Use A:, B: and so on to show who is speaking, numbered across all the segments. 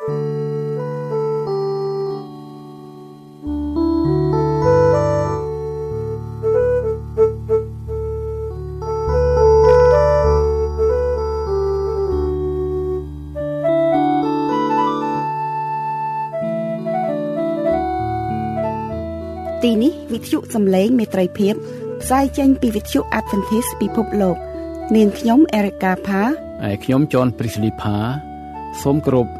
A: ទីនេះវិទ្យុសំឡេងមេត្រីភាពផ្សាយចេញពីវិទ្យុ Adventist ពិភពលោកនាងខ្ញុំ Erica Pha
B: ហើយខ្ញុំចនព្រីស្លីផាសូមគោរព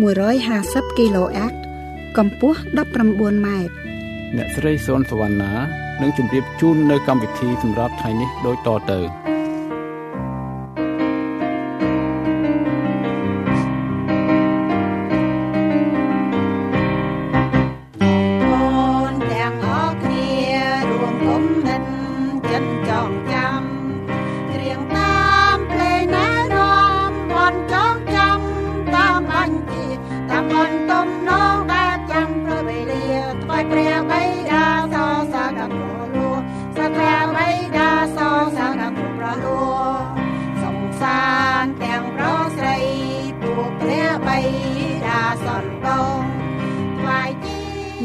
A: 15150 kHz កម្ពស់19ម៉ែត្រ
B: អ្នកស្រីសុនសវណ្ណានឹងជម្រាបជូននៅកម្មវិធីសម្រាប់ថ្ងៃនេះដូចតទៅ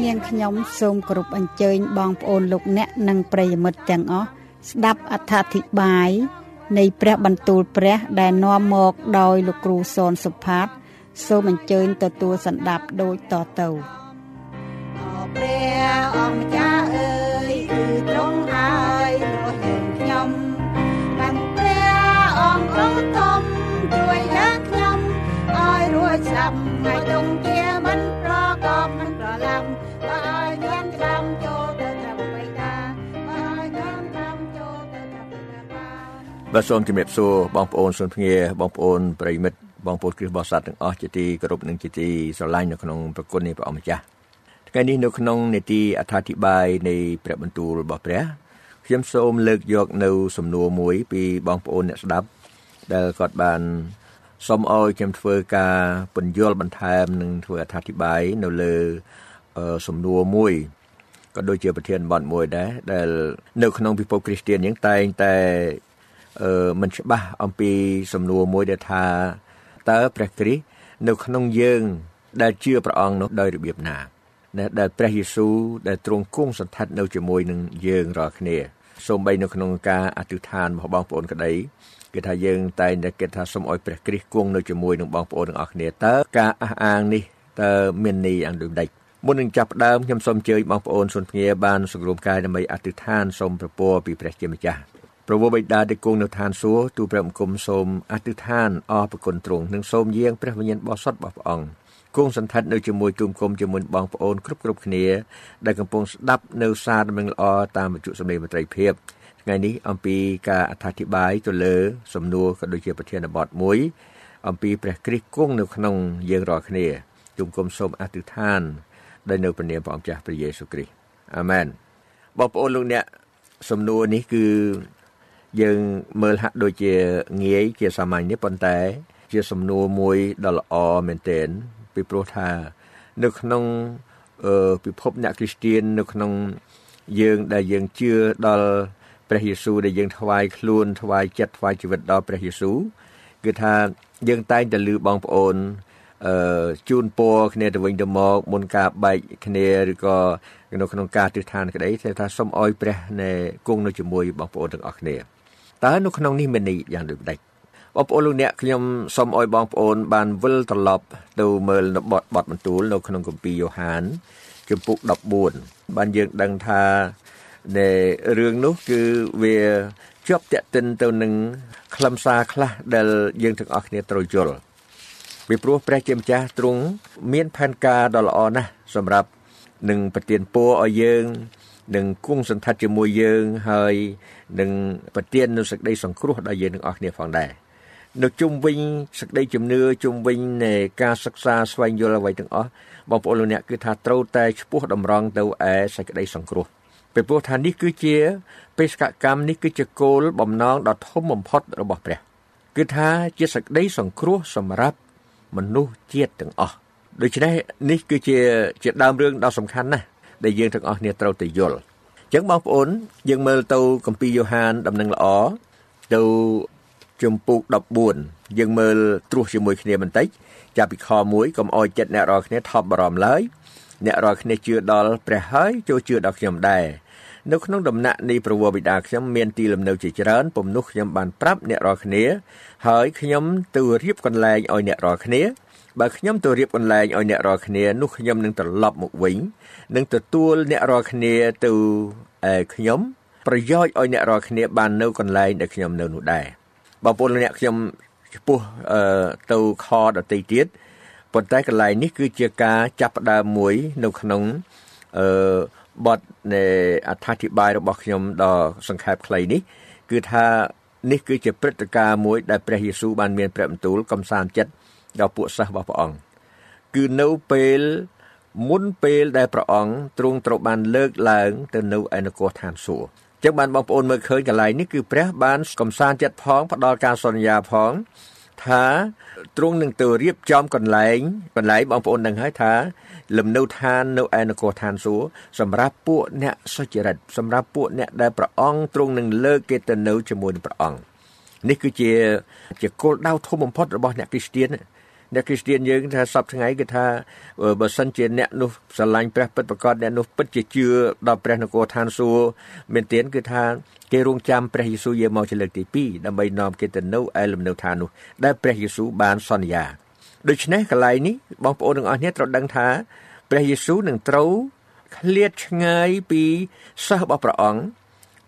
A: នាងខ្ញុំសូមគោរពអញ្ជើញបងប្អូនលោកអ្នកនិងប្រិយមិត្តទាំងអស់ស្ដាប់អត្ថាធិប្បាយ នៃព្រះបន្ទូលព្រះដែលនាំមកដោយលោកគ្រូសនសុផាត សូមអញ្ជើញទទួលសន្ដាប់ដូចតទៅ
C: ព្រះអង្គម្ចាស់អើយគឺទ្រង់ហើយរស់យើងខ្ញុំបានព្រះអង្គអត់ធំជួយយើងខ្ញុំឲ្យរួចស្ដាប់ហើយទងជាមិនប្រក បា
D: ទសូមជំរាបសួរបងប្អូនសុនភ្ងាបងប្អូនប្រិមិត្តបងប្អូនគ្រិស្តបរិស័ទទាំងអស់ជាទីគោរពនិងជាទីស្រឡាញ់នៅក្នុងប្រគុណនៃព្រះអម្ចាស់ថ្ងៃនេះនៅក្នុងនេតិអត្ថាធិប្បាយនៃព្រះបន្ទូលរបស់ព្រះខ្ញុំសូមលើកយកនៅសំណួរមួយពីបងប្អូនអ្នកស្ដាប់ដែលគាត់បានសូមឲ្យខ្ញុំធ្វើការពន្យល់បន្ថែមនិងធ្វើអត្ថាធិប្បាយនៅលើសំណួរមួយក៏ដូចជាប្រធានបទមួយដែរដែលនៅក្នុងពិភពគ្រីស្ទានយើងតែងតែអឺ មិនច្បាស់អំពីសំណួរមួយដែលថាតើព្រះគ្រីស្ទនៅក្នុងយើងដែលជឿព្រះអង្គនោះដោយរបៀបណាដែលព្រះយេស៊ូវដែលទ្រង់គង់សន្តិដ្ឋនៅជាមួយនឹងយើងរាល់គ្នាសូម្បីនៅក្នុងការអធិដ្ឋានរបស់បងប្អូនក្តីគឺថាយើងតែងតែគិតថាសូមឲ្យព្រះគ្រីស្ទគង់នៅជាមួយនឹងបងប្អូនទាំងអស់គ្នាតើការអះអាងនេះតើមានន័យយ៉ាងដូចម្ដេចមុននឹងចាប់ផ្ដើមខ្ញុំសូមអញ្ជើញបងប្អូនសុនភ្ងាបានសង្រួមកាយដើម្បីអធិដ្ឋានសូមប្រពោពីព្រះជាម្ចាស់ ព្រះវរបិតាដែលគង់នៅឋានសួគ៌ទូព្រះបង្គំសូមអធិដ្ឋានអរព្រគុណទ្រង់និងសូមយាងព្រះវិញ្ញាណបរិសុទ្ធរបស់ព្រះអង្គគង់សន្តិដ្ឋនៅជាមួយគុំគុំជាមួយបងប្អូនគ្រប់គ្រប់គ្នាដែលកំពុងស្ដាប់នៅសារដំណឹងល្អតាមវិទ្យុសម្លេងមត្រីភាពថ្ងៃនេះអំពីការអត្ថាធិប្បាយទៅលើសំណួរក៏ដូចជាប្រធានបទមួយអំពីព្រះគ្រីស្ទគង់នៅក្នុងយើងរាល់គ្នាគុំគុំសូមអធិដ្ឋានដោយនៅព្រះនាមព្រះអង្គចាស់ព្រះយេស៊ូវគ្រីស្ទអាមែនបងប្អូនលោកអ្នកសំណួរនេះគឺ យើងមើលហាក់ដូចជាងាយជាសាមញ្ញនេះប៉ុន្តែ ជាសំណួរមួយដ៏ល្អមែនទែនពីព្រោះថា នៅក្នុងពិភពអ្នកគ្រីស្ទាននៅក្នុងយើងដែលយើងជឿដល់ព្រះយេស៊ូវដែលយើងថ្វាយខ្លួនថ្វាយចិត្តថ្វាយជីវិតដល់ព្រះយេស៊ូវគឺថាយើងតែងតែលឺបងប្អូនអឺជូនពរគ្នាទៅវិញទៅមកមុនការបែកគ្នាឬក៏នៅក្នុងការទិដ្ឋានក្តីថាសូមអោយព្រះនៃគង់នៅជាមួយបងប្អូនទាំងអស់គ្នា តើនៅក្នុងនេះមានន័យយ៉ាងដូចម្ដេចបងប្អូនលោកអ្នកខ្ញុំសូមអោយបងប្អូនបានវិលត្រឡប់ទៅមើលនៅបទបទបន្ទូលនៅក្នុងគម្ពីរយ៉ូហានជំពូក14បានយើងដឹងថានៃរឿងនោះគឺវាជាប់តាក់ទិនទៅនឹងខ្លឹមសារខ្លះដែលយើងទាំងអស់គ្នាត្រូវយល់ពីព្រោះព្រះជាម្ចាស់ទ្រង់មានផែនការដ៏ល្អណាស់សម្រាប់នឹងប្រទានពរឲ្យយើង នឹងគង់សន្តិដ្ឋជាមួយយើងហើយនឹងប្រទាននូវសេចក្តីសង្គ្រោះដល់យើងទាំងអស់គ្នាផងដែរនៅជុំវិញសក្តីជំនឿជុំវិញនៃការសិក្សាស្វែងយល់អ្វីទាំងអស់បងប្អូនលោកអ្នកគឺថាត្រូវតែឈ្មោះតម្រង់ទៅឯសេចក្តីសង្គ្រោះពីព្រោះថានេះគឺជាបេសកកម្មនេះគឺជាគោលបំណងដ៏ធំបំផុតរបស់ព្រះ គឺថាជាសេចក្តីសង្គ្រោះសម្រាប់មនុស្សជាតិទាំងអស់ដូច្នេះនេះគឺជាជាដើមរឿងដ៏សំខាន់ណាស់ ដែលយើងទាំងអស់គ្នាត្រូវតែយល់អញ្ចឹងបងប្អូនយើងមើលទៅគម្ពីរយ៉ូហានដំណឹងល្អទៅជំពូក14យើងមើលត្រួសជាមួយគ្នាបន្តិចចាប់ពីខ1កុំអោយចិត្តអ្នករាល់គ្នាថប់បារម្ភឡើយអ្នករាល់គ្នាជឿដល់ព្រះហើយចូលជឿដល់ខ្ញុំដែរនៅក្នុងដំណាក់នៃប្រវត្តិបិតាខ្ញុំមានទីលំនៅជាច្រើនពំនោះខ្ញុំបានប្រាប់អ្នករាល់គ្នា ហើយខ្ញុំទៅរៀបកន្លែងឲ្យអ្នករាល់គ្នា បើខ្ញុំទៅរៀបកន្លែងឲ្យអ្នករាល់គ្នានោះខ្ញុំនឹងត្រឡប់មកវិញនឹងទទួលអ្នករាល់គ្នាទៅឯខ្ញុំប្រយោជន៍ឲ្យអ្នករាល់គ្នាបាននៅកន្លែងដែលខ្ញុំនៅនោះដែរបងប្អូនអ្នកខ្ញុំចំពោះទៅខដតីទៀតប៉ុន្តែកន្លែងនេះគឺជាការចាប់ផ្ដើមមួយនៅក្នុងអឺបទនៃអត្ថាធិប្បាយរបស់ខ្ញុំដ៏សង្ខេបខ្លីនេះ គឺថានេះគឺជាព្រឹត្តិការណ៍មួយដែលព្រះយេស៊ូវបានមានព្រះបន្ទូលកំសាន្តចិត្ត ដល់ពួកសិស្សរបស់ព្រះអង្គគឺនៅពេលមុនពេលដែលព្រះអង្គទ្រង់ត្រូវបានលើកឡើងទៅនៅឯនគរឋានសួគ៌ចឹងបានបងប្អូនមើលឃើញកន្លែងនេះគឺព្រះបានកំសាន្តចិត្តផងផ្ដល់ការសន្យាផងថាទ្រង់នឹងទៅរៀបចំកន្លែងកន្លែងបងប្អូននឹងហើយថា លំនៅឋាននៅឯនគរឋានសួគ៌សម្រាប់ពួកអ្នកសុចរិតសម្រាប់ពួកអ្នកដែលព្រះអង្គទ្រង់នឹងលើកគេទៅនៅជាមួយនឹងព្រះអង្គនេះគឺជាជាគោលដៅធំបំផុតរបស់អ្នកគ្រីស្ទាន អ្នកគ្រីស្ទានយើងថាសពថ្ងៃគឺថាបើសិនជាអ្នកនោះស្រឡាញ់ព្រះពិតប្រកបអ្នកនោះពិតជាជឿដល់ព្រះនគរឋានសួគ៌មែនទែនគឺថាគេរងចាំព្រះយេស៊ូវយាងមកជាលើកទី2ដើម្បីនាំគេទៅនៅឯលំនៅឋាននោះដែលព្រះយេស៊ូវបានសន្យាដូច្នេះកន្លែងនេះបងប្អូនទាំងអស់គ្នាត្រូវដឹងថាព្រះយេស៊ូវនឹងត្រូវឃ្លាតឆ្ងាយពីសិស្សរបស់ព្រះអង្គ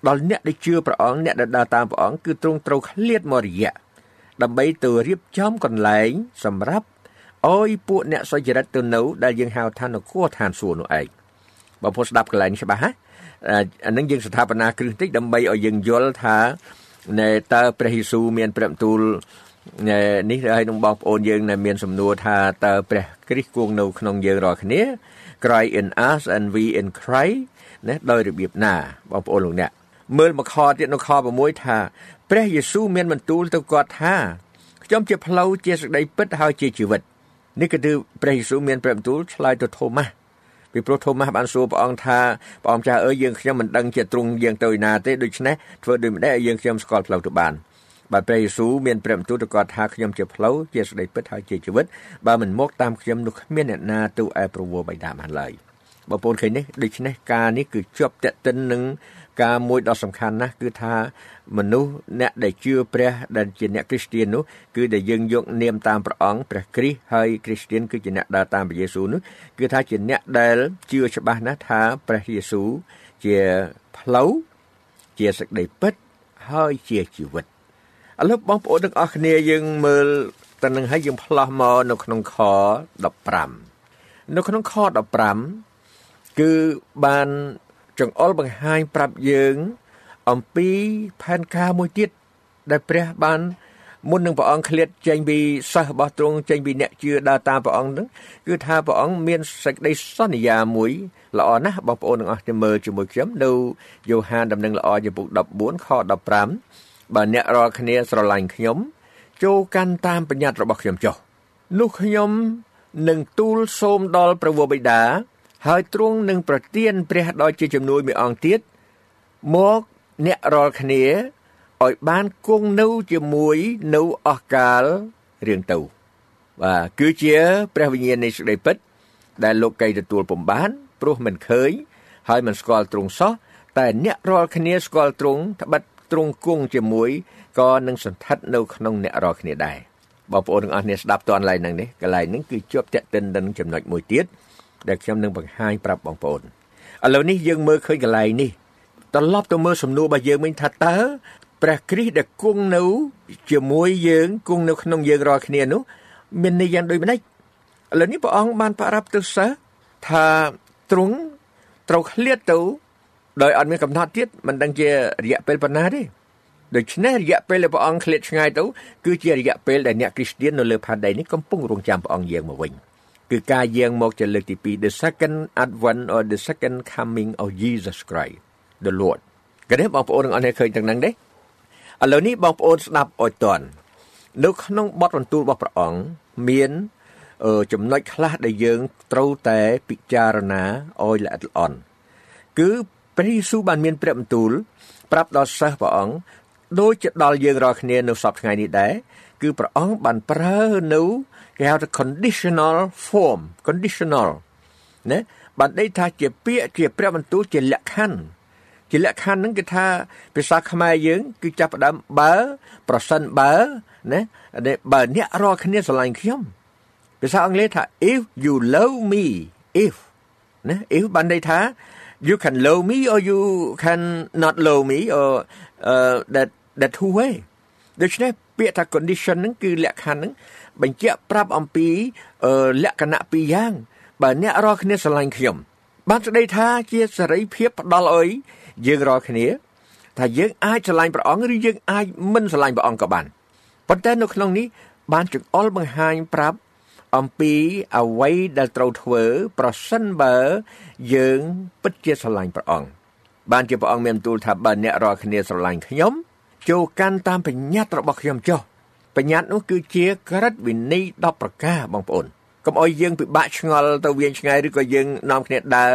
D: ដល់អ្នកដែលជឿព្រះអង្គអ្នកដែលដើរតាមព្រះអង្គគឺទ្រង់ត្រូវឃ្លាតមករយៈ ដើម្បីទៅរៀបចំកន្លែងសម្រាប់អោយពួកអ្នកសុចរិតទៅនៅដែលយើងហៅថានគរឋានសួគ៌នោះឯងបងប្អូនស្ដាប់កន្លែងច្បាស់ណាអានឹងយើងស្ថាបនាគ្រឹះតិចដើម្បីឲ្យយើងយល់ថាណែតើព្រះយេស៊ូវមានព្រះបន្ទូលនេះហើយនឹងបងប្អូនយើងដែលមានសំណួរថាតើព្រះគ្រីស្ទគង់នៅក្នុងយើងរាល់គ្នា Cry in us and we in Christ ណាដោយរបៀបណាបងប្អូនលោកអ្នកមើលមកខទៀតនៅខ6ថា ព្រះយេស៊ូវមានបន្ទូលទៅគាត់ថាខ្ញុំជាផ្លូវជាសេចក្តីពិតហើយជាជីវិតនេះគឺព្រះយេស៊ូវមានព្រះបន្ទូលឆ្លើយទៅថូម៉ាស់ពីព្រោះថូម៉ាស់បានសួរព្រះអង្គថាព្រះអង្គចាស់អើយយើងខ្ញុំមិនដឹងជាទ្រង់យើងទៅណាទេដូច្នេះធ្វើដូចម្ដេចឲ្យយើងខ្ញុំស្គាល់ផ្លូវទៅបានបើព្រះយេស៊ូវមានព្រះបន្ទូលទៅគាត់ថាខ្ញុំជាផ្លូវជាសេចក្តីពិតហើយជាជីវិតបើមិនមកតាមខ្ញុំនោះគ្មានអ្នកណាទៅឯប្រវោបិតាបានឡើយ បងប្អូនឃើញនេះដូច្នេះការនេះគឺជាប់តេតិននឹងការមួយដ៏សំខាន់ណាស់គឺថាមនុស្សអ្នកដែលជឿព្រះដែលជាអ្នកគ្រីស្ទាននោះគឺដែលយើងយកនាមតាមព្រះអង្គព្រះគ្រីស្ទហើយគ្រីស្ទានគឺជាអ្នកដើរតាមព្រះយេស៊ូវនោះគឺថាជាអ្នកដែលជឿច្បាស់ណាស់ថាព្រះយេស៊ូវជាផ្លូវជាសេចក្តីពិតហើយជាជីវិតឥឡូវបងប្អូនទាំងអស់គ្នាយើងមើលតើនឹងឲ្យយើងផ្លោះមកនៅក្នុងខ15នៅក្នុងខ15 គឺបានចង្អុលបង្ហាញប្រាប់យើង អំពីផែនការមួយទៀតដែលព្រះបានមុននឹងព្រះអង្គឃ្លាតចេញពីសិស្សរបស់ទ្រង់ចេញពីអ្នកជឿដើរតាមព្រះអង្គហ្នឹងគឺថាព្រះអង្គមានសេចក្តីសន្យាមួយល្អណាស់បងប្អូនទាំងអស់គ្នាមើលជាមួយខ្ញុំនៅយ៉ូហានដំណឹងល្អចំពុក14ខ15បើអ្នករាល់គ្នាស្រឡាញ់ខ្ញុំ ចូលកាន់តាមបញ្ញត្តិរបស់ខ្ញុំចុះនោះខ្ញុំនឹងទូលសូមដល់ព្រះវរបិតា ហើយទ្រង់នឹងប្រទានព្រះដល់ជាជំនួយមួយអង្គទៀតមកអ្នករាល់គ្នាឲ្យបានគង់នៅជាមួយនៅអស់កាលរៀងទៅបាទគឺជាព្រះវិញ្ញាណនៃសេចក្តីពិត ដែលលោកីទទួលពំបានព្រោះមិនឃើញហើយមិនស្គាល់ទ្រង់សោះតែអ្នករាល់គ្នាស្គាល់ទ្រង់ត្បិតទ្រង់គង់ជាមួយក៏នឹងសន្ធិដ្ឋនៅក្នុងអ្នករាល់គ្នាដែរបងប្អូនទាំងអស់គ្នាស្ដាប់តនឡើយហ្នឹងនេះកន្លែងហ្នឹងគឺជាប់តេតិននឹងចំណុចមួយទៀត ដែលខ្ញុំនឹងបង្ហាញប្រាប់បងប្អូនឥឡូវនេះយើងមើលឃើញកន្លែងនេះត្រឡប់ទៅមើលសំណួររបស់យើងវិញថាតើព្រះគ្រីស្ទដែលគង់នៅជាមួយយើងគង់នៅក្នុងយើងរាល់គ្នានោះមានន័យយ៉ាងដូចម្ដេចឥឡូវនេះព្រះអង្គបានប្រាប់ទៅសិស្សថាទ្រង់ត្រូវឃ្លាតទៅដោយអត់មានកំណត់ទៀតមិនដឹងជារយៈពេលប៉ុណ្ណាទេដូច្នេះរយៈពេលដែលព្រះអង្គឃ្លាតឆ្ងាយទៅគឺជារយៈពេលដែលអ្នកគ្រីស្ទាននៅលើផែនដីនេះកំពុងរងចាំព្រះអង្គយាងមកវិញ គឺការយាងមកជាលើកទី2 the second advent or the second coming of Jesus Christ the Lord ក៏នេះបងប្អូនទាំងអស់គ្នាឃើញទាំងហ្នឹងទេឥឡូវនេះបងប្អូនស្ដាប់អោយតន់នៅក្នុងបទបន្ទូលរបស់ព្រះអង្គមានចំណុចខ្លះដែលយើងត្រូវតែពិចារណាឲ្យល្អិតល្អន់គឺព្រះយេស៊ូវបានមានព្រះបន្ទូល ប្រាប់ដល់សិស្សព្រះអង្គដូចជាដល់យើងរាល់គ្នានៅសពថ្ងៃនេះដែរគឺព្រះអង្គបានប្រើនៅ គេហៅថា conditional form conditional ណាបានដេកថាជាពាក្យជាព្រះបន្ទូលជាលក្ខខណ្ឌជាលក្ខខណ្ឌហ្នឹងគឺថាភាសាខ្មែរយើង គឺចាប់ផ្ដើមបើ ប្រសិនបើណាបើអ្នករាល់គ្នាស្រឡាញ់ខ្ញុំភាសាអង់គ្លេសថា if you love me if ណា if បានន័យថា you can love me or you can not love me or uh, that that two way ដូច្នេះ ពាក្យថា condition ហ្នឹងគឺលក្ខខណ្ឌហ្នឹងបញ្ជាក់ប្រាប់អំពីលក្ខណៈពីរយ៉ាងបើអ្នករាល់គ្នាស្រឡាញ់ខ្ញុំបានស្ដីថាជាសេរីភាពផ្ដល់អុយយើងរាល់គ្នា ថាយើងអាចស្រឡាញ់ព្រះអង្គឬយើងអាចមិនស្រឡាញ់ព្រះអង្គក៏បានប៉ុន្តែនៅក្នុងនេះបានចង្អុលបង្ហាញប្រាប់អំពីអ្វីដែលត្រូវធ្វើ ប្រសិនបើយើងពិតជាស្រឡាញ់ព្រះអង្គបានជាព្រះអង្គមានទូលថាបើអ្នករាល់គ្នាស្រឡាញ់ខ្ញុំ ចូលកាន់តាមបញ្ញត្តិរបស់ខ្ញុំចុះបញ្ញត្តិនោះគឺជាក្រឹតវិន័យ10ប្រការបងប្អូនកុំអោយយើងពិបាកឆ្ងល់ទៅវៀងឆ្ងាយឬក៏យើងនាំគ្នាដើរ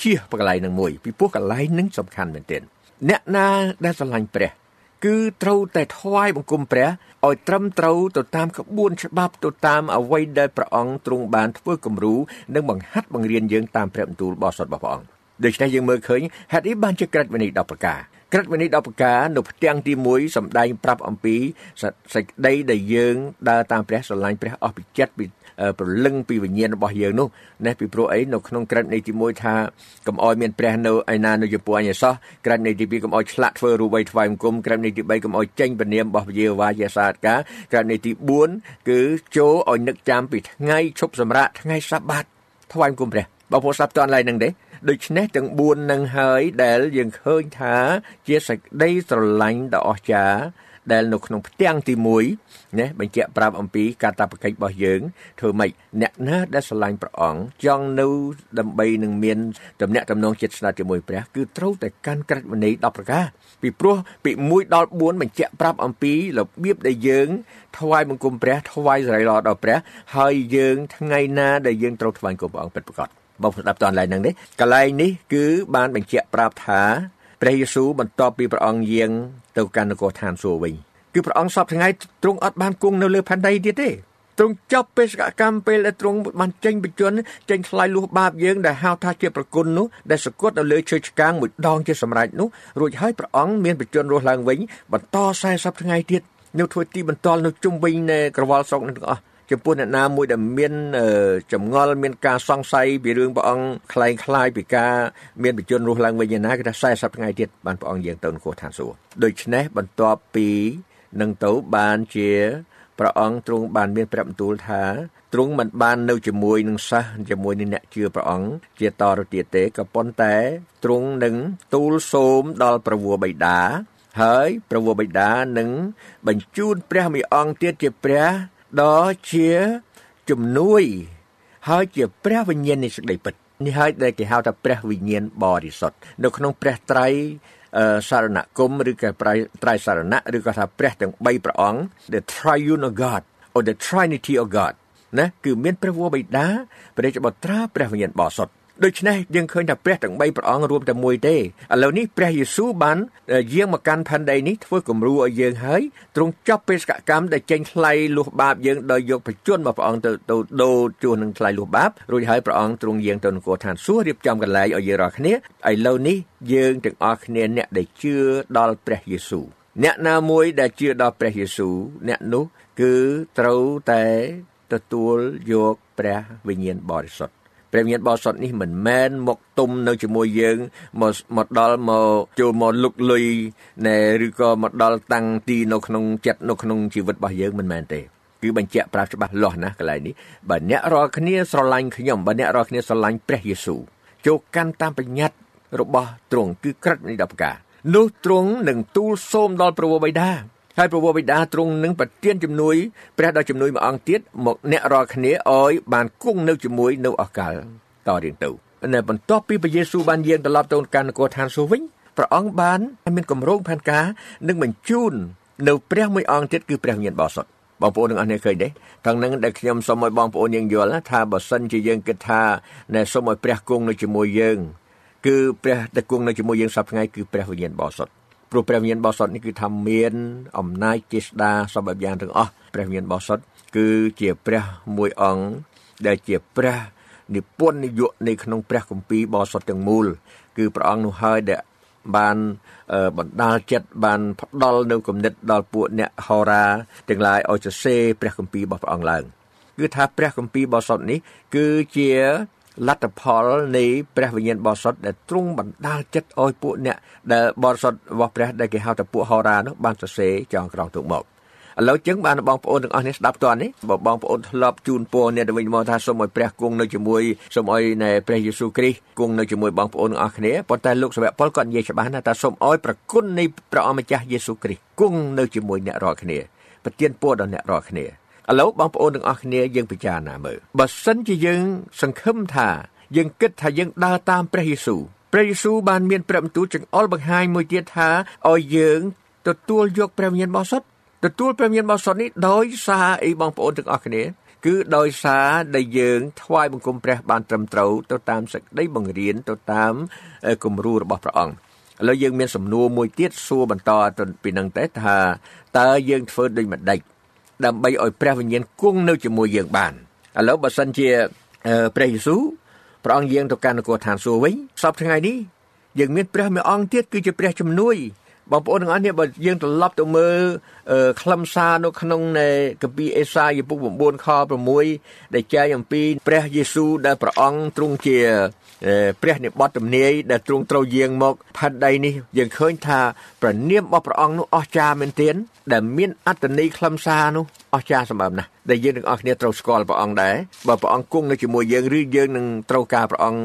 D: ជៀសបកន្លែងនឹងមួយពីព្រោះកន្លែងនឹងសំខាន់មែនទែនអ្នកណាដែលស្រឡាញ់ព្រះ គឺត្រូវតែថ្វាយបង្គំព្រះឲ្យត្រឹមត្រូវទៅតាមក្បួនច្បាប់ទៅតាមអ្វីដែលព្រះអង្គទ្រង់បានធ្វើគំរូនិងបង្ហាត់បង្រៀនយើងតាមព្រះបន្ទូលរបស់សុតរបស់ព្រះអង្គដូច្នេះយើងមើលឃើញហេតុនេះបានជាក្រឹតវិន័យ10ប្រការ ក្រឹតវិន័យ10ប្រការនៅផ្ទាំងទី1សម្ដែងប្រាប់អំពីសេចក្តីដែលយើងដើរតាមព្រះស្រឡាញ់ព្រះអស់ពីចិត្តពីព្រលឹងពីវិញ្ញាណរបស់យើងនោះណាពីព្រោះអីនៅក្នុងក្រឹតនៃទី1ថាកំអោយមានព្រះនៅឯណានៅចំពោះអញសោះក្រឹតនៃទី2កំអោយឆ្លាក់ធ្វើរូបបីថ្វាយបង្គំក្រឹតនៃទី3កំអោយចេញពនាមរបស់វិជាវាជាសាទការក្រឹតនៃទី4គឺចូលឲ្យនឹកចាំពីថ្ងៃឈប់សម្រាកថ្ងៃសាបាតថ្វាយបង្គំព្រះបងប្អូនស្ដាប់តន់ឡើយនឹងទេ ដូច្នេះទាំង4នឹងហើយដែលយើងឃើញថា ជាសេចក្តីស្រឡាញ់ដ៏អស្ចារ្យដែលនៅក្នុងផ្ទាំងទី1ណាបញ្ជាក់ប្រាប់អំពីកាតព្វកិច្ចរបស់យើងធ្វើម៉េចអ្នកណាដែលស្រឡាញ់ព្រះអង្គចង់នៅដើម្បីនឹងមានតំណែងតំណងចិត្តស្និទ្ធជាមួយព្រះគឺត្រូវតែកាន់ក្រឹតវិន័យ10ប្រការពីព្រោះពី1ដល់4បញ្ជាក់ប្រាប់អំពីរបៀបដែលយើងថ្វាយបង្គំព្រះថ្វាយសេរីល្អដល់ព្រះហើយយើងថ្ងៃណាដែលយើងត្រូវថ្វាយបង្គំព្រះអង្គពិតប្រាកដ បងស្ដាប់តនឡើយហ្នឹងនេះកន្លែងនេះគឺបានបញ្ជាក់ប្រាប់ថាព្រះយេស៊ូវបន្ទាប់ពីព្រះអង្គយាងទៅកាន់នគរឋានសួគ៌វិញគឺព្រះអង្គសពថ្ងៃទ្រង់អត់បានគង់នៅលើផែនដីទៀតទេទ្រង់ចប់បេសកកម្មពេលដែលទ្រង់បានចេញបញ្ជន់ចេញថ្លៃលួសបាបយើងដែលហៅថាជាប្រគុណនោះដែលសគត់នៅលើឈើឆ្កាងមួយដងជាសម្រេចនោះរួចហើយព្រះអង្គមានបញ្ជន់រស់ឡើងវិញបន្ត40ថ្ងៃទៀតនៅធ្វើទីបន្ទាល់នៅជុំវិញនៃក្រវល់ស្រុកនឹងទាំងអស់ ចំពោះអ្នកណាមួយដែលមានចម្ងល់មានការសង្ស័យពីរឿងព្រះអង្គคล้ายคล้ายពីការមានបជនរស់ឡើងវិញណាគឺថា40ថ្ងៃទៀតបានព្រះអង្គយាងទៅនគរឋានសួគ៌ដូច្នេះបន្ទាប់ពីនឹងទៅបានជាព្រះអង្គទ្រង់បានមានព្រះបន្ទូលថាទ្រង់មិនបាននៅជាមួយនឹងសិស្សជាមួយនឹងអ្នកជឿព្រះអង្គជាតទៅទៀតទេក៏ប៉ុន្តែទ្រង់នឹងទូលសូមដល់ព្រះវរបិតាហើយព្រះវរបិតានឹងបញ្ជូនព្រះមេអង្គទៀតជាព្រះ ដ៏ជាជំនួយ ហើយជាព្រះវិញ្ញាណនៃសេចក្តីពិតនេះហើយដែលគេហៅថាព្រះវិញ្ញាណបរិសុទ្ធនៅក្នុងព្រះត្រៃសារណគមឬក៏ត្រៃសារណៈឬក៏ថាព្រះទាំង3ព្រះអង្គ the triune of God or the trinity of God ណាគឺមានព្រះវរបិតាព្រះរាជបុត្រាព្រះវិញ្ញាណបរិសុទ្ធ ដូច្នេះយើងឃើញថាព្រះទាំង3ព្រះអង្គរួមតែមួយទេឥឡូវនេះព្រះយេស៊ូវបានយាងមកកាន់ផែនដីនេះធ្វើគំរូឲ្យយើងហើយទ្រង់ចប់បេសកកម្មដែលចេញថ្លៃលុះបាបយើងដោយយកបជនរបស់ព្រះអង្គទៅទៅដូរជួសនឹងថ្លៃលុះបាបរួចហើយព្រះអង្គទ្រង់យាងទៅនគរឋានសួគ៌រៀបចំកន្លែងឲ្យយើងរាល់គ្នាឥឡូវនេះយើងទាំងអស់គ្នាអ្នកដែលជឿដល់ព្រះយេស៊ូវអ្នកណាមួយដែលជឿដល់ព្រះយេស៊ូវអ្នកនោះគឺត្រូវតែទទួលយកព្រះវិញ្ញាណបរិសុទ្ធ ព្រះវិញ្ញាណបរិសុទ្ធនេះមិនមែនមកទុំនៅជាមួយយើងមកមកដល់មកចូលមកលុកលុយណែឬក៏មកដល់តាំងទីនៅក្នុងចិត្តនៅក្នុងជីវិតរបស់យើងមិនមែនទេគឺបញ្ជាក់ប្រាប់ច្បាស់លាស់ណាកន្លែងនេះបើអ្នករាល់គ្នាស្រឡាញ់ខ្ញុំបើអ្នករាល់គ្នាស្រឡាញ់ព្រះយេស៊ូវចូលកាន់តាមបញ្ញត្តិរបស់ទ្រង់គឺក្រឹតនៃ10ប្រការនោះទ្រង់នឹងទូលសូមដល់ព្រះវរបិតា ហើយព្រះវរបិតាទ្រង់នឹងប្រទានជំនួយព្រះដល់ជំនួយមួយអង្គទៀតមកអ្នករាល់គ្នាឲ្យបានគង់នៅជាមួយនៅអកលតរៀងទៅនៅបន្ទាប់ពីព្រះយេស៊ូវបានយាងត្រឡប់ទៅកាន់នគរឋានសួគ៌វិញព្រះអង្គបានមានគម្រោងផែនការនឹងបញ្ជូននៅព្រះមួយអង្គទៀតគឺព្រះវិញ្ញាណបរិសុទ្ធបងប្អូនទាំងអស់គ្នាឃើញទេទាំងនឹងដែលខ្ញុំសូមឲ្យបងប្អូនយើងយល់ថាបើសិនជាយើងគិតថាណែសូមឲ្យព្រះគង់នៅជាមួយយើង គឺព្រះដែលគង់នៅជាមួយយើងសប្តាហ៍ថ្ងៃគឺព្រះវិញ្ញាណបរិសុទ្ធ ព្រោះព្រះវិញ្ញាណបរិសុទ្ធនេះគឺថាមានអំណាចចេស្តាសពបែបយ៉ាងទាំងអស់ព្រះវិញ្ញាណបរិសុទ្ធគឺជាព្រះមួយអង្គដែលជាព្រះនិពន្ធនាយកនៃក្នុងព្រះគម្ពីរបរិសុទ្ធទាំងមូល គឺព្រះអង្គនោះហើយដែលបានបណ្ដាលចិត្តបានផ្ដល់នៅគំនិតដល់ពួកអ្នកហោរាទាំងឡាយឲ្យសរសេរព្រះគម្ពីររបស់ព្រះអង្គឡើង គឺថាព្រះគម្ពីរបរិសុទ្ធនេះគឺជា លទ្ធផលនៃព្រះវិញ្ញាណបរិសុទ្ធដែលទ្រង់បណ្ដាលចិត្តឲ្យពួកអ្នកដែលបរិសុទ្ធរបស់ព្រះដែលគេហៅថាពួកហោរានោះបានសរសេរចងក្រងទុកមកឥឡូវចឹងបានបងប្អូនទាំងអស់នេះស្ដាប់តើនេះបើបងប្អូនធ្លាប់ជូនពរអ្នកទៅវិញមកថាសូមឲ្យព្រះគង់នៅជាមួយសូមឲ្យនៃព្រះយេស៊ូវគ្រីស្ទគង់នៅជាមួយបងប្អូនទាំងអស់គ្នាប៉ុន្តែលោកសាវកប៉ុលគាត់និយាយច្បាស់ណាស់ថាសូមឲ្យប្រគុណនៃព្រះអម្ចាស់យេស៊ូវគ្រីស្ទគង់នៅជាមួយអ្នករាល់គ្នាប្រទានពរដល់អ្នករាល់គ្នា ឥឡូវបងប្អូនទាំងអស់គ្នាយើងពិចារណាមើលបើសិនជាយើងសង្ឃឹមថាយើងគិតថាយើងដើរតាមព្រះយេស៊ូវព្រះយេស៊ូវបានមានព្រះបន្ទូលចង្អុលបង្ហាញមួយទៀតថាឲ្យយើងទទួលយកព្រះវិញ្ញាណបរិសុទ្ធទទួលព្រះមានបរិសុទ្ធនេះដោយសារអីបងប្អូនទាំងអស់គ្នាគឺដោយសារដែលយើងថ្វាយបង្គំព្រះបានត្រឹមត្រូវទៅតាមសេចក្តីបង្រៀនទៅតាមគំរូរបស់ព្រះអង្គឥឡូវយើងមានសំណួរមួយទៀតសួរបន្តទៅពីនឹងទេថាតើយើងធ្វើដូចម្ដេច ដើម្បីឲ្យព្រះវិញ្ញាណគង់នៅជាមួយយើងបានឥឡូវបើសិនជាព្រះយេស៊ូវព្រះអង្គយាងទៅកាន់នគរឋានសួគ៌វិញសពថ្ងៃនេះយើងមានព្រះមួយអង្គទៀតគឺជាព្រះជំនួយបងប្អូនទាំងអស់នេះបើយើងត្រឡប់ទៅមើលខ្លឹមសារនៅក្នុងនៃកាពីអេសាយពុក9ខ6ដែលចែកអំពីព្រះយេស៊ូវដែលព្រះអង្គទ្រង់ជា ព្រះនិបត្តិទំនាយដែលទ្រង់ត្រូវយាងមកផែនដីនេះយើងឃើញថាព្រះនាមរបស់ព្រះអង្គនោះអស្ចារ្យមែនទែនដែលមានអត្តន័យខ្លឹមសារនោះអស្ចារ្យសម្បើមណាស់ដែលយើងទាំងអស់គ្នាត្រូវស្គាល់ព្រះអង្គដែរបើព្រះអង្គគង់នៅជាមួយយើងឬយើងនឹងត្រូវការព្រះអង្គ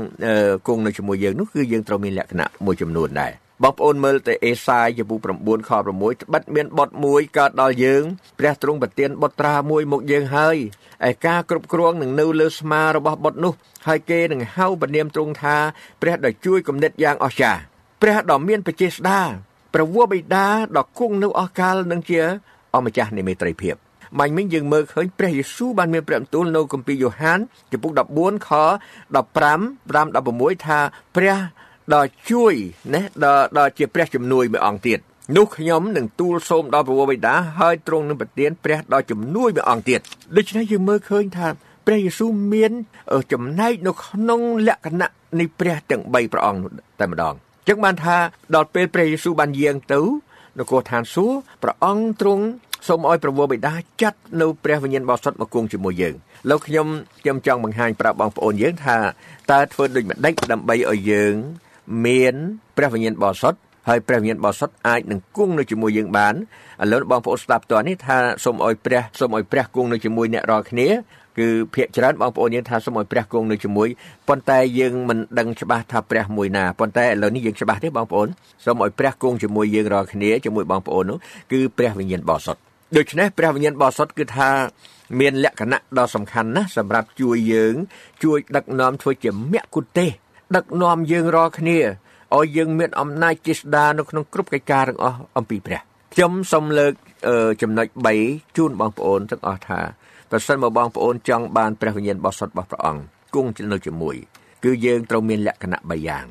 D: គង់នៅជាមួយយើងនោះគឺយើងត្រូវមានលក្ខណៈមួយចំនួនដែរ បងប្អូនមើលទៅអេសាយចំពោះ9ខ6ត្បិតមានបុតមួយកើតដល់យើងព្រះទ្រង់ប្រទានបុត្រាមួយមកយើងហើយឯការគ្រប់គ្រងនឹងនៅលើស្មារបស់បុតនោះហើយគេនឹងហៅព្រះនាមទ្រង់ថាព្រះដ៏ជួយគំនិតយ៉ាងអស្ចារ្យព្រះដ៏មានបចេស្តាព្រះវរបិតាដ៏គង់នៅអស់កលនឹងជាអម្ចាស់នៃមេត្រីភាពបាញ់មិញយើងមើលឃើញព្រះយេស៊ូវបានមានព្រះបន្ទូលនៅគម្ពីរយ៉ូហានចំពុក14ខ15 16ថាព្រះ ដ៏ជួយណាដ៏ដ៏ជាព្រះជំនួយមួយអង្គទៀតនោះខ្ញុំនឹងទូលសូមដល់ព្រះបិតាហើយទ្រង់នឹងប្រទានព្រះដ៏ជំនួយមួយអង្គទៀតដូច្នេះយើងមើលឃើញថាព្រះយេស៊ូវមានចំណែកនៅក្នុងលក្ខណៈនៃព្រះទាំង3ព្រះអង្គតែម្ដងចឹងបានថាដល់ពេលព្រះយេស៊ូវបានយាងទៅនគរឋានសួគ៌ព្រះអង្គទ្រង់សូមឲ្យព្រះវរបិតាចាត់នៅព្រះវិញ្ញាណបរិសុទ្ធមកគង់ជាមួយយើងលោកខ្ញុំខ្ញុំចង់បង្ហាញប្រាប់បងប្អូនយើងថាតើធ្វើដូចម្ដេចដើម្បីឲ្យយើង មានព្រះវិញ្ញាណបរិសុទ្ធហើយព្រះវិញ្ញាណបរិសុទ្ធអាចនឹងគង់នៅជាមួយយើងបានឥឡូវបងប្អូនស្ដាប់តើនេះថាសូមឲ្យព្រះសូមឲ្យព្រះគង់នៅជាមួយអ្នករាល់គ្នាគឺភាកច្រើនបងប្អូនយើងថាសូមឲ្យព្រះគង់នៅជាមួយប៉ុន្តែយើងមិនដឹងច្បាស់ថាព្រះមួយណាប៉ុន្តែឥឡូវនេះយើងច្បាស់ទេបងប្អូនសូមឲ្យព្រះគង់ជាមួយយើងរាល់គ្នាជាមួយបងប្អូននោះគឺព្រះវិញ្ញាណបរិសុទ្ធដូច្នេះព្រះវិញ្ញាណបរិសុទ្ធគឺថាមានលក្ខណៈដ៏សំខាន់ណាស់សម្រាប់ជួយយើង ជួយដឹកនាំធ្វើជាមគ្គុទ្ទេសក៍ ដឹកនាំយើងរាល់គ្នាឲ្យយើងមានអំណាចចេស្តានៅក្នុងគ្រប់កិច្ចការទាំងអស់អំពីព្រះខ្ញុំសូមលើកចំណុច3ជូនបងប្អូនទាំងអស់ថាប្រសិនបើបងប្អូនចង់បានព្រះវិញ្ញាណបរិសុទ្ធរបស់ព្រះអង្គគង់នៅជាមួយគឺយើងត្រូវមានលក្ខណៈ3យ៉ាង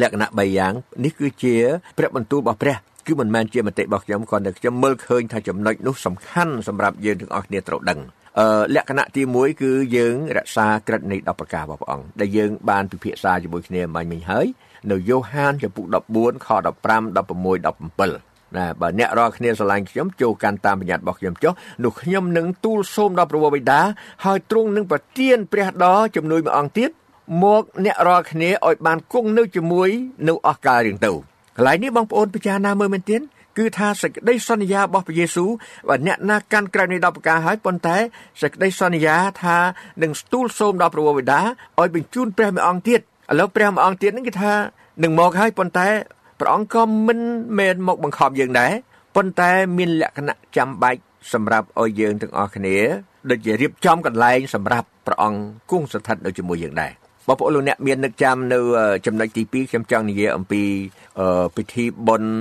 D: លក្ខណៈ3យ៉ាងនេះគឺជាព្រះបន្ទូលរបស់ព្រះគឺមិនមែនជាមតិរបស់ខ្ញុំគ្រាន់តែខ្ញុំមើលឃើញថាចំណុចនោះសំខាន់សម្រាប់យើងទាំងអស់គ្នាត្រូវដឹងអឺ លក្ខណៈទី1គឺយើងរក្សាក្រឹតនៃ10ប្រការរបស់ព្រះអង្គដែលយើងបានពិភាក្សាជាមួយគ្នាមិញមិញហើយនៅយ៉ូហានចំពុក14ខ15 16 17ណាបើអ្នករាល់គ្នាស្រឡាញ់ខ្ញុំចូលកាន់តាមបញ្ញត្តិរបស់ខ្ញុំចុះនោះខ្ញុំនឹងទូលសូមដល់ព្រះបិតាហើយទ្រង់នឹងប្រទានព្រះដ៏ជំនួយមួយអង្គទៀតមកអ្នករាល់គ្នាឲ្យបានគង់នៅជាមួយនៅអស់កាលរៀងទៅកន្លែងនេះបងប្អូនពិចារណាមើលមែនទេ គឺថាសេចក្តីសន្យារបស់ព្រះយេស៊ូវបើអ្នកណាកាន់ក្រៅនៃ10ប្រការហើយប៉ុន្តែសេចក្តីសន្យាថានឹងស្ទូលសូមដល់ព្រះបិតាឲ្យបញ្ជូនព្រះមួយអង្គទៀតឥឡូវព្រះមួយអង្គទៀតហ្នឹងគឺថានឹងមកហើយប៉ុន្តែព្រះអង្គក៏មិនមែនមកបង្ខំយើងដែរប៉ុន្តែមានលក្ខណៈចាំបាច់សម្រាប់ឲ្យយើងទាំងអស់គ្នាដូចជារៀបចំកន្លែងសម្រាប់ព្រះអង្គគង់ស្ថិតនៅជាមួយយើងដែរ បងប្អូនលោកអ្នកមាននឹកចាំនៅចំណុចទី2ខ្ញុំចង់និយាយអំពីពិធីបុណ្យ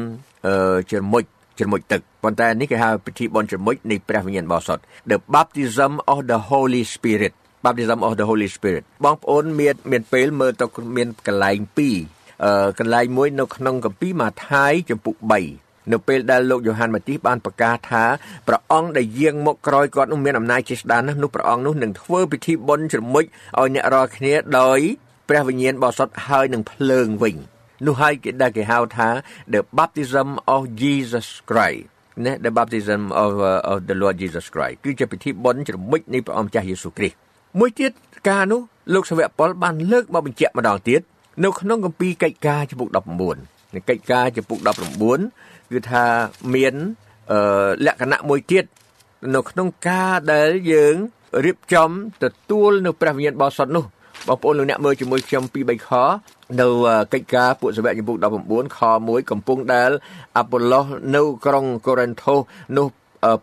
D: ជ្រមុជជ្រមុជទឹកប៉ុន្តែនេះគេហៅពិធីបុណ្យជ្រមុជនៃព្រះវិញ្ញាណបរិសុទ្ធ The baptism of the Holy Spirit baptism of the Holy Spirit បងប្អូនមានមានពេលមើលទៅមានកន្លែង2អឺកន្លែងមួយនៅក្នុងកាពីម៉ាថាយចំពុក3 នៅពេលដែលលោកយ៉ូហានម៉ាទីសបានប្រកាសថាព្រះអង្គដែលយាងមកក្រោយគាត់នោះមានអំណាចជាស្ដានណាស់នោះព្រះអង្គនោះនឹងធ្វើពិធីបុណ្យជ្រមុជឲ្យអ្នករាល់គ្នាដោយព្រះវិញ្ញាណបរិសុទ្ធហើយនឹងភ្លើងវិញនោះហើយគេដែលគេហៅថា the baptism of Jesus Christ ណា the baptism of uh, of the Lord Jesus Christ គឺជាពិធីបុណ្យជ្រមុជនៃព្រះអង្គម្ចាស់យេស៊ូវគ្រីស្ទមួយទៀតការនោះលោកសាវកប៉ុលបានលើកមកបញ្ជាក់ម្ដងទៀតនៅក្នុងគម្ពីរកិច្ចការចំពុក19 នៃកិច្ចការចំពុក19គឺថាមានអឺលក្ខណៈមួយទៀតនៅក្នុងការដែលយើងរៀបចំទទួលនៅព្រះវិញ្ញាណបរិសុទ្ធនោះបងប្អូនលោកអ្នកមើលជាមួយខ្ញុំពី3ខនៅកិច្ចការពួកសាវកចំពុក19ខ1កំពុងដែលអាប៉ូឡូសនៅក្រុងកូរិនថូសនោះ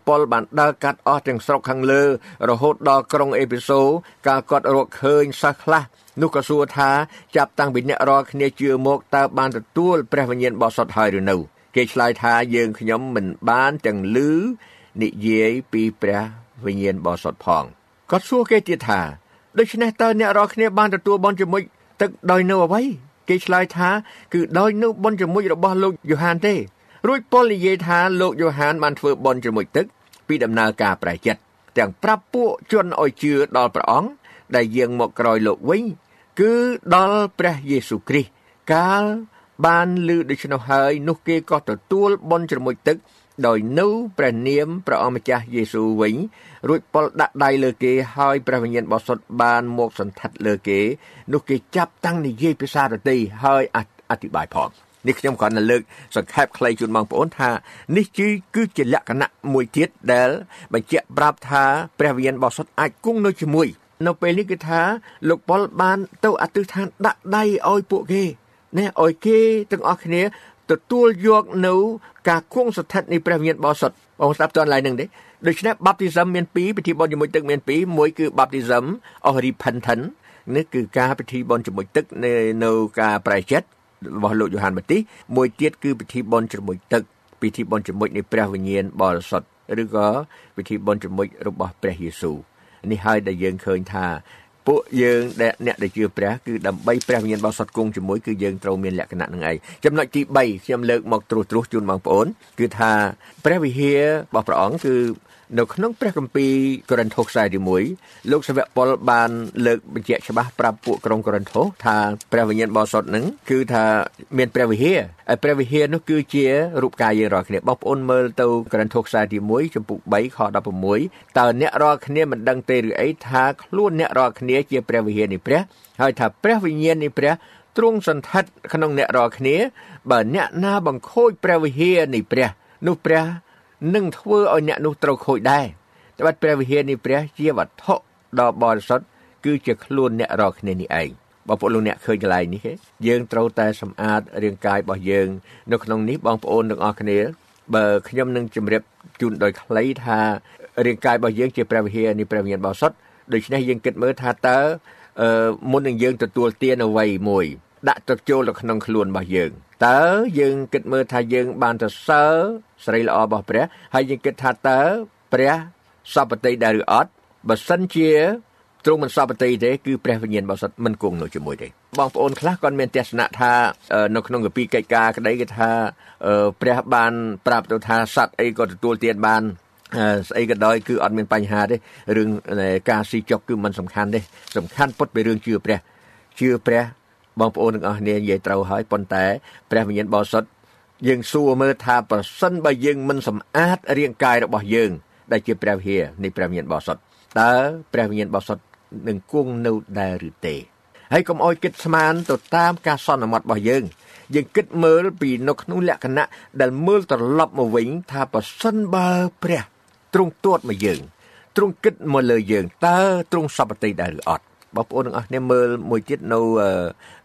D: ប៉ុលបានដើរកាត់អស់ទាំងស្រុកខាងលើ រហូតដល់ក្រុងអេពីសូកាលគាត់រកឃើញសិស្សខ្លះនោះក៏សួរថាចាប់តាំងពីអ្នករាល់គ្នាជឿមកតើបានទទួលព្រះវិញ្ញាណបរិសុទ្ធហើយឬនៅគេឆ្លើយថាយើងខ្ញុំមិនបានទាំងឮនិយាយពីព្រះវិញ្ញាណបរិសុទ្ធផងគាត់សួរគេទៀតថាដូច្នេះតើអ្នករាល់គ្នាបានទទួលបន់ជាមួយទឹកដោយនៅអ្វីគេឆ្លើយថាគឺដោយនៅបន់ជាមួយរបស់លោកយ៉ូហានទេ រួចប៉ុលនិយាយថាលោកយ៉ូហានបានធ្វើបន់ជាមួយទឹក ពីដំណើរការប្រែចិត្តទាំងប្រាប់ពួកជនឲ្យជឿដល់ព្រះអង្គដែលយាងមកក្រោយលោកវិញ គឺដល់ព្រះយេស៊ូវគ្រីស្ទកាលបានឮដូច្នោះហើយនោះគេក៏ទទួលបន់ជាមួយទឹកដោយនៅព្រះនាមព្រះអម្ចាស់យេស៊ូវវិញ រួចប៉ុលដាក់ដៃលើគេហើយព្រះវិញ្ញាណបរិសុទ្ធបានមកសន្តិដ្ឋលើគេ នោះគេចាប់តាំងនិយាយភាសាដទៃហើយអធិប្បាយផង នេះខ្ញុំគ្រាន់តែលើកសង្ខេបខ្លីជូនបងប្អូនថានេះគឺគឺជាលក្ខណៈមួយទៀតដែលបញ្ជាក់ប្រាប់ថាព្រះវិញ្ញាណបរិសុទ្ធអាចគង់នៅជាមួយនៅពេលនេះគឺថាលោកប៉ុលបានទៅអធិដ្ឋានដាក់ដៃឲ្យពួកគេណែឲ្យគេទាំងអស់គ្នាទទួលយកនៅការគង់ស្ថិតនៃព្រះវិញ្ញាណបរិសុទ្ធបងស្ដាប់តនឡើយនឹងទេដូច្នេះ baptism មានពីរពិធីបុណ្យជាមួយទឹកមានពីរមួយគឺ baptism of repentance នេះគឺការពិធីបុណ្យជាមួយទឹកនៅនៅការប្រែចិត្ត របស់លោកយ៉ូហានបាទីសមួយទៀតគឺពិធីបុណ្យជាមួយទឹកពិធីបុណ្យជាមួយនៃព្រះវិញ្ញាណបរិសុទ្ធឬក៏ពិធីបុណ្យជាមួយរបស់ព្រះយេស៊ូវនេះហើយដែលយើងឃើញថាពួកយើងដែលអ្នកដែលជឿព្រះគឺដើម្បីព្រះវិញ្ញាណបរិសុទ្ធគង់ជាមួយគឺយើងត្រូវមានលក្ខណៈនឹងឯងចំណុចទី3ខ្ញុំលើកមកត្រួសត្រាសជូនបងប្អូន គឺថាព្រះវិហាររបស់ព្រះអង្គគឺ នៅក្នុងព្រះគម្ពីរកូរិនថូសខ្សែទី1លោកសាវកប៉ុលបានលើកបញ្ជាក់ច្បាស់ប្រាប់ពួកក្រុងកូរិនថូសថាព្រះវិញ្ញាណបរិសុទ្ធនឹងគឺថាមានព្រះវិហារហើយព្រះវិហារនោះគឺជារូបកាយយើងរាល់គ្នាបងប្អូនមើលទៅកូរិនថូសខ្សែទី1ចំពុក3ខ16តើអ្នករាល់គ្នាមិនដឹងទេឬអីថាខ្លួនអ្នករាល់គ្នាជាព្រះវិហារនៃព្រះហើយថាព្រះវិញ្ញាណនៃព្រះទ្រង់សន្តិដ្ឋក្នុងអ្នករាល់គ្នាបើអ្នកណាបង្ខូចព្រះវិហារនៃព្រះនោះព្រះ នឹងធ្វើឲ្យអ្នកនោះត្រូវខូចដែរត្បិតព្រះវិហារនៃព្រះជាវត្ថុដ៏បរិសុទ្ធគឺជាខ្លួនអ្នករាល់គ្នានេះឯងបងប្អូនលោកអ្នកឃើញកន្លែងនេះទេយើងត្រូវតែសម្អាតរាងកាយរបស់យើង នៅក្នុងនេះបងប្អូនទាំងអស់គ្នាបើខ្ញុំនឹងជម្រាបជូនដោយខ្លីថារាងកាយរបស់យើងជាព្រះវិហារនៃព្រះវិញ្ញាណបរិសុទ្ធដូច្នេះយើងគិតមើលថាតើមុននឹងយើងទទួលទានអ្វីមួយ ដាក់ទៅចូលទៅក្នុងខ្លួនរបស់យើងតើយើងគិតមើលថាយើង បានទៅសើស្រីល្អរបស់ព្រះហើយយើងគិតថាតើព្រះសពតិដែរឬអត់បើសិនជាទ្រង់មិនសពតិទេគឺព្រះវិញ្ញាណបរិសុទ្ធមិនគង់នៅជាមួយទេបងប្អូនខ្លះគាត់មានទស្សនៈថានៅក្នុងកាពីកិច្ចការក្តីគេថាព្រះបានប្រាប់ទៅថាសត្វអីក៏ទទួលទានបានស្អីក៏ដោយគឺអត់មានបញ្ហាទេរឿងការស៊ីចុកគឺមិនសំខាន់ទេសំខាន់ពុតពីរឿងជឿព្រះជឿព្រះ បងប្អូនទាំងអស់គ្នានិយាយត្រូវហើយប៉ុន្តែព្រះវិញ្ញាណបរិសុទ្ធយើងសួរមើលថាប្រសិនបើយើងមិនសម្អាតរាងកាយរបស់យើងដែលជាព្រះវិហារនៃព្រះវិញ្ញាណបរិសុទ្ធតើព្រះវិញ្ញាណបរិសុទ្ធនឹងគង់នៅដែរឬទេហើយកុំអោយគិតស្មានទៅតាមការសន្មត់របស់យើងយើងគិតមើលពីនៅក្នុងលក្ខណៈដែលមើលត្រឡប់មកវិញថាប្រសិនបើព្រះទ្រង់ទួតមកយើងទ្រង់គិតមកលើយើងតើទ្រង់សពតិដែរឬអត់ បងប្អូនទាំងអស់គ្នាមើលមួយទៀតនៅ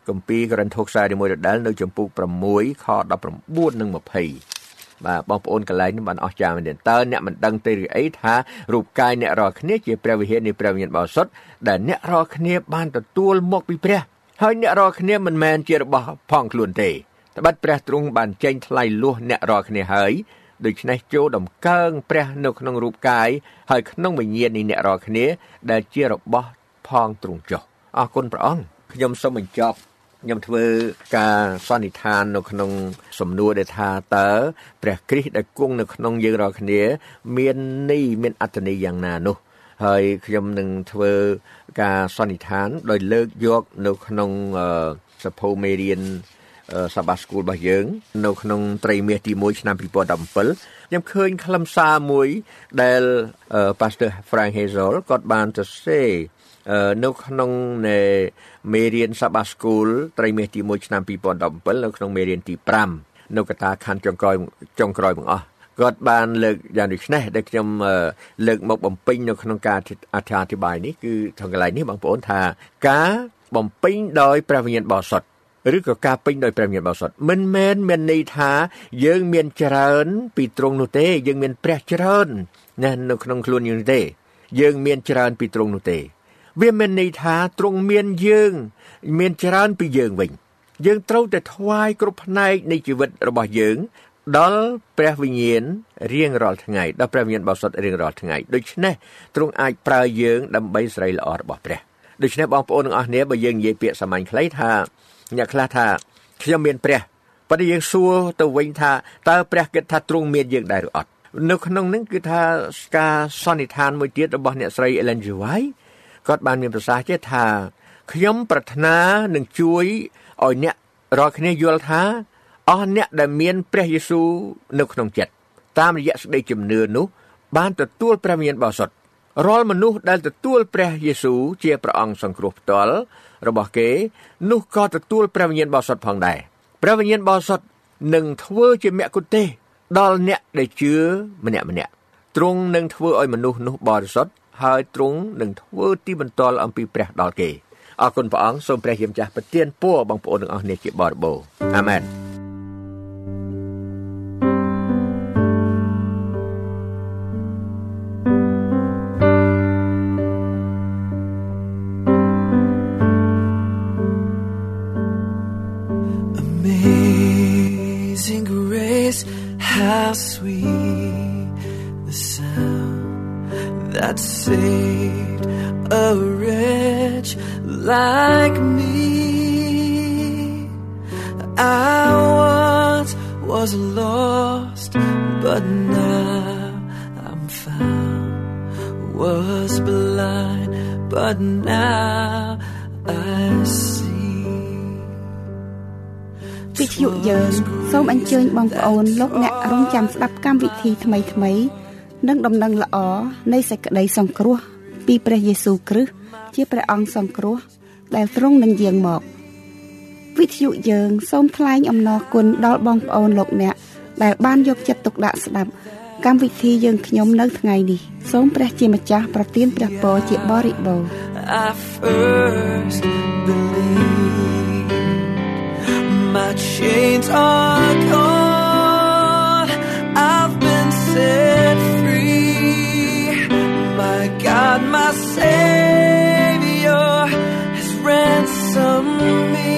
D: គម្ពីរករិនថូខ្សែទី1ដដែលនៅចំពុក6ខ19និង20បាទបងប្អូនកន្លែងនេះបានអស្ចារ្យមែនទែនតើអ្នកមិនដឹងទេឬអីថារូបកាយអ្នករាល់គ្នាជាព្រះវិហារនៃព្រះវិញ្ញាណបរិសុទ្ធដែលអ្នករាល់គ្នាបានទទួលមកពីព្រះហើយអ្នករាល់គ្នាមិនមែនជារបស់ផងខ្លួនទេត្បិតព្រះទ្រង់បានចេញថ្លៃលួសអ្នករាល់គ្នាហើយដូច្នេះចូលដំកើងព្រះនៅក្នុងរូបកាយហើយក្នុងវិញ្ញាណនៃអ្នករាល់គ្នាដែលជារបស់ ផងទ្រង់ចុះអរគុណព្រះអង្គខ្ញុំសូមបញ្ចប់ខ្ញុំធ្វើការសន្និដ្ឋាននៅក្នុងសំណួរដែលថាតើព្រះគ្រីស្ទដែលគង់នៅក្នុងយើងរាល់គ្នា មានន័យមានអត្ថន័យយ៉ាងណានោះហើយខ្ញុំនឹងធ្វើការសន្និដ្ឋាន ដោយលើកយកនៅក្នុងសភៅមេរៀនសាបាស្គូលរបស់យើង នៅក្នុងត្រីមាសទី1ឆ្នាំ2017ខ្ញុំឃើញខ្លឹមសារមួយដែល Pastor Frank Hazel គាត់បានទៅសេ នៅក្នុងនៃមេរៀនសាបាស្គូលត្រីមាសទី1ឆ្នាំ2017នៅក្នុងមេរៀនទី5នៅកថាខណ្ឌចុងក្រោយចុងក្រោយបងអស់គាត់បានលើកយ៉ាងដូចនេះដែលខ្ញុំលើកមកបំពេញនៅក្នុងការអធិប្បាយនេះគឺក្នុងកន្លែងនេះបងប្អូនថាការបំពេញដោយព្រះវិញ្ញាណបរិសុទ្ធឬក៏ការពេញដោយព្រះវិញ្ញាណបរិសុទ្ធមិនមែនមានន័យថា យើងមានច្រើន ពីត្រង់នោះទេ យើងមានព្រះច្រើនណានៅក្នុងខ្លួនយើងទេ យើងមានច្រើនពីត្រង់នោះទេ វាមានន័យថាទ្រង់មានយើង មានច្រើនពីយើងវិញ យើងត្រូវតែថ្វាយគ្រប់ផ្នែកនៃជីវិតរបស់យើងដល់ព្រះវិញ្ញាណរៀងរាល់ថ្ងៃដល់ព្រះវិញ្ញាណបរិសុទ្ធរៀងរាល់ថ្ងៃដូច្នេះទ្រង់អាចប្រើយើងដើម្បីស្រីល្អរបស់ព្រះដូច្នេះបងប្អូនទាំងអស់គ្នាបើយើងនិយាយពាក្យសាមញ្ញខ្លីថាអ្នកខ្លះថាខ្ញុំមានព្រះប៉ុន្តែយើងសួរទៅវិញថាតើព្រះគិតថាទ្រង់មានយើងដែរឬអត់នៅក្នុងនឹងគឺថាការសន្និដ្ឋានមួយទៀតរបស់អ្នកស្រី Ellen G. White គាត់បានមានប្រសាសន៍ជាថាខ្ញុំប្រាថ្នានឹងជួយឲ្យអ្នករាល់គ្នាយល់ថាអស់អ្នកដែលមានព្រះយេស៊ូវនៅក្នុងចិត្តតាមរយៈសេចក្តីជំនឿនោះ បានទទួលព្រះវិញ្ញាណបរិសុទ្ធរាល់មនុស្សដែលទទួលព្រះយេស៊ូវជាព្រះអង្គសង្គ្រោះផ្ទាល់របស់គេ នោះក៏ទទួលព្រះវិញ្ញាណបរិសុទ្ធផងដែរព្រះវិញ្ញាណបរិសុទ្ធនឹងធ្វើជាមគ្គុទេសដល់អ្នកដែលជឿម្នាក់ម្នាក់ទ្រង់នឹងធ្វើឲ្យមនុស្សនោះបរិសុទ្ធ ហើយទ្រង់នឹងធ្វើទីបន្ទាល់អំពីព្រះដល់គេអរគុណព្រះអង្គសូមព្រះយាមចាស់ប្រទានពរបងប្អូនទាំងអស់គ្នាជាបរិបូរអាមែន
E: Was blind, but now I see.
A: វិទ្យុយើងសូមអញ្ជើញបងប្អូនលោកអ្នករងចាំស្ដាប់កម្មវិធីថ្មីថ្មីនិងដំណឹងល្អនៃសេចក្តីសង្គ្រោះពីព្រះយេស៊ូវគ្រីស្ទជាព្រះអង្គសង្គ្រោះដែលទ្រង់នឹងយាងមកវិទ្យុយើងសូមថ្លែងអំណរគុណដល់បងប្អូនលោកអ្នកដែលបានយកចិត្តទុកដាក់ស្ដាប់ កម្មវិធីយើងខ្ញុំនៅថ្ងៃនេះសូមព្រះជាម្ចាស់ប្រទានព្រះពរជាបរិបូរណ៍
E: I first believe my chains are gone I've been set free my God my savior has ransomed me